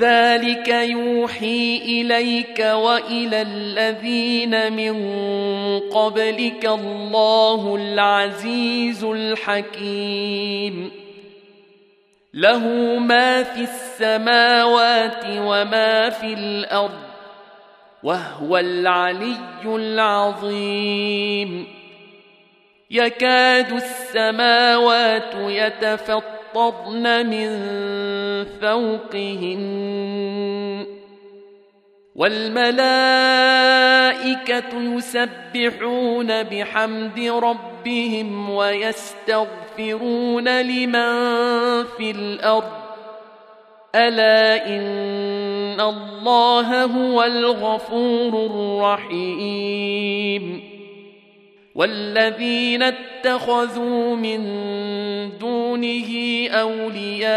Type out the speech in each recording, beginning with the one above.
كذلك يوحي إليك وإلى الذين من قبلك الله العزيز الحكيم. له ما في السماوات وما في الأرض وهو العلي العظيم. يكاد السماوات يتفطرن من فوقهن والملائكة يسبحون بحمد ربهم ويستغفرون لمن في الأرض ألا إن الله هو الغفور الرحيم والذين اتخذوا من دونه أولياء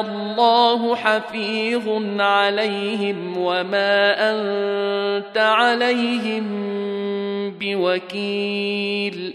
الله حفيظ عليهم وما أنت عليهم بوكيل.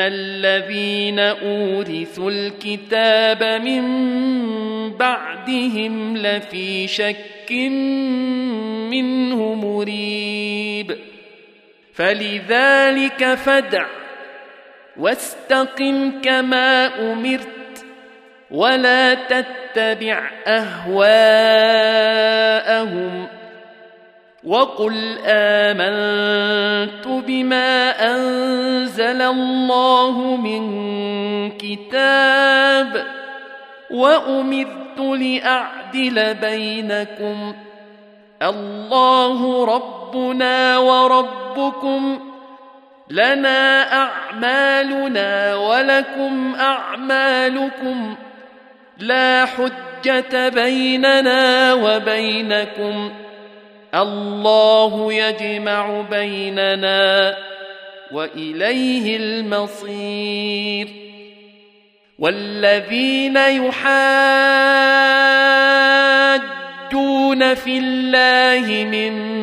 الذين اورثوا الكتاب من بعدهم لفي شك منه مريب فلذلك فدع واستقم كما امرت ولا تتبع اهواءهم وقل امنت بما انزل الله من كتاب وأمرت لأعدل بينكم الله ربنا وربكم لنا أعمالنا ولكم أعمالكم لا حجة بيننا وبينكم الله يجمع بيننا وإليه المصير. والذين يحاجون في الله من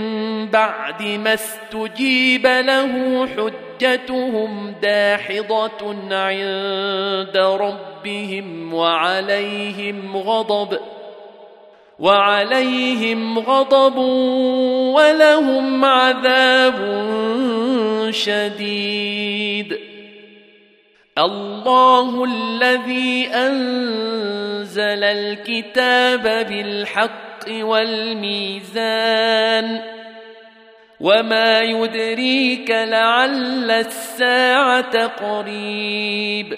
بعد ما استجيب له حجتهم داحضة عند ربهم وعليهم غضب. وعليهم غضب ولهم عذاب شديد. الله الذي أنزل الكتاب بالحق والميزان. وما يدريك لعل الساعة قريب.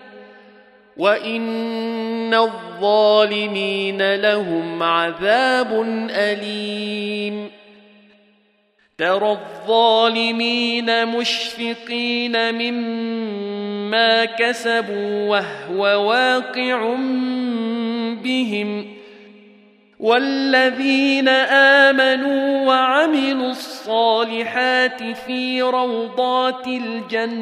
وان الظالمين لهم عذاب اليم. ترى الظالمين مشفقين مما كسبوا وهو واقع بهم. والذين امنوا وعملوا الصالحات في روضات الجنات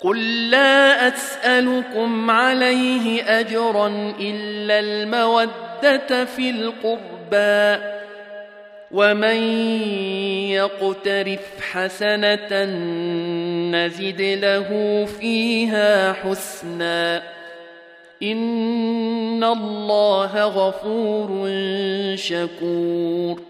قل لا اسالكم عليه اجرا الا الموده في القربى ومن يقترف حسنه نزد له فيها حسنا إن الله غفور شكور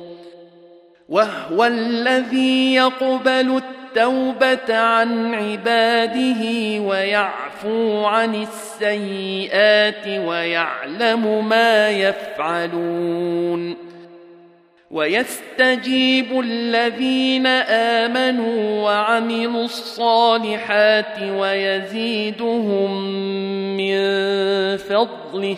وهو الذي يقبل التوبة عن عباده ويعفو عن السيئات ويعلم ما يفعلون. ويستجيب الذين آمنوا وعملوا الصالحات ويزيدهم من فضله.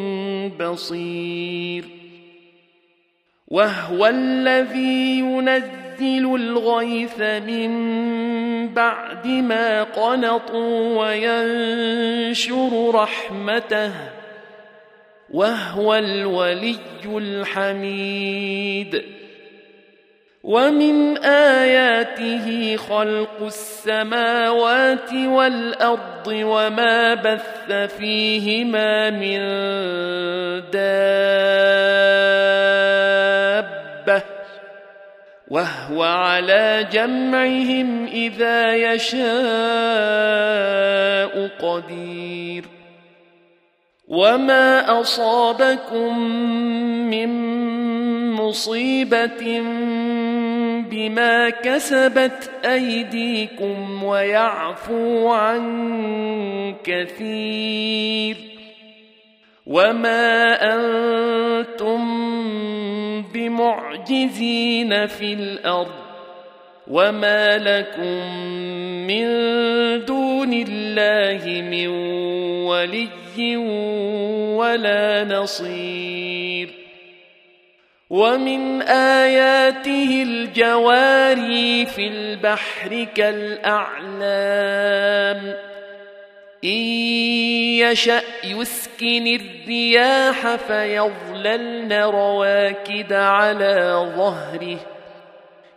بصير وهو الذي ينزل الغيث من بعد ما قنطوا وينشر رحمته وهو الولي الحميد ومن آياته خلق السماوات والأرض وما بث فيهما من دابة وهو على جمعهم إذا يشاء قدير وما أصابكم من مصيبة بما كسبت أيديكم ويعفو عن كثير وما أنتم بمعجزين في الأرض وما لكم من دون الله من ولي ولا نصير ومن آياته الجواري في البحر كالأعلام. إن يشأ يسكن الرياح فيظللن رواكد على ظهره.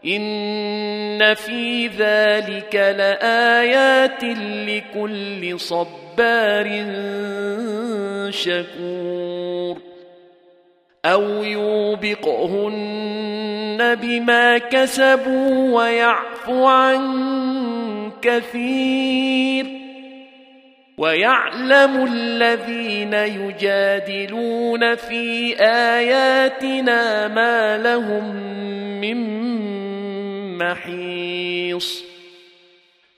إن في ذلك لآيات لكل صبار شكور. أو يوبقهن بما كسبوا ويعفو عن كثير ويعلم الذين يجادلون في آياتنا ما لهم من محيص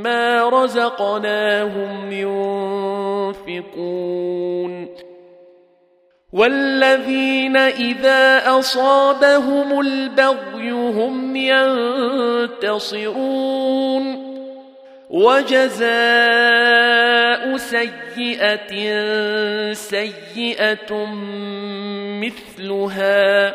مما رزقناهم ينفقون والذين اذا اصابهم البغي هم ينتصرون وجزاء سيئه سيئه مثلها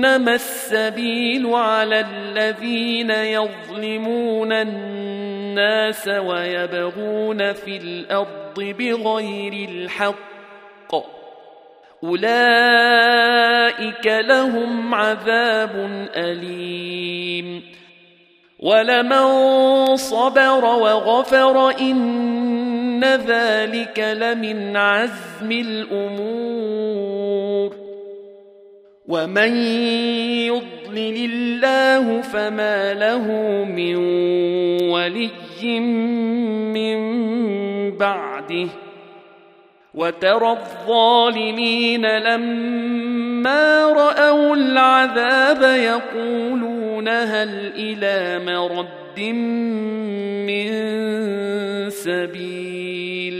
إنما السبيل على الذين يظلمون الناس ويبغون في الأرض بغير الحق. أولئك لهم عذاب أليم. ولمن صبر وغفر إن ذلك لمن عزم الأمور. ومن يضلل الله فما له من ولي من بعده وترى الظالمين لما راوا العذاب يقولون هل إلى مرد من سبيل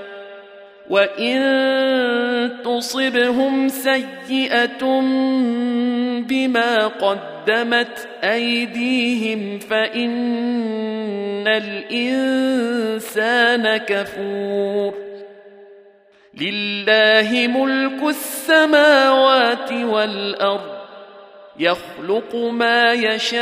وان تصبهم سيئه بما قدمت ايديهم فان الانسان كفور لله ملك السماوات والارض يخلق ما يشاء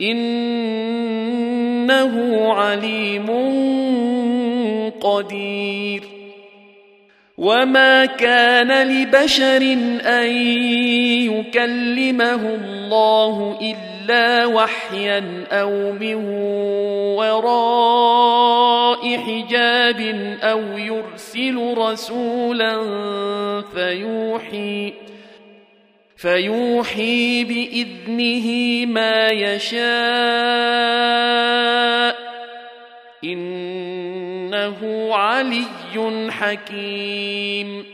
إنه عليم قدير. وما كان لبشر ان يكلمه الله الا وحيا أو من وراء حجاب أو يرسل رسولا فيوحي فيوحي باذنه ما يشاء انه علي حكيم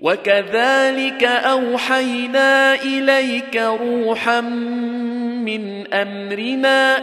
وكذلك اوحينا اليك روحا من امرنا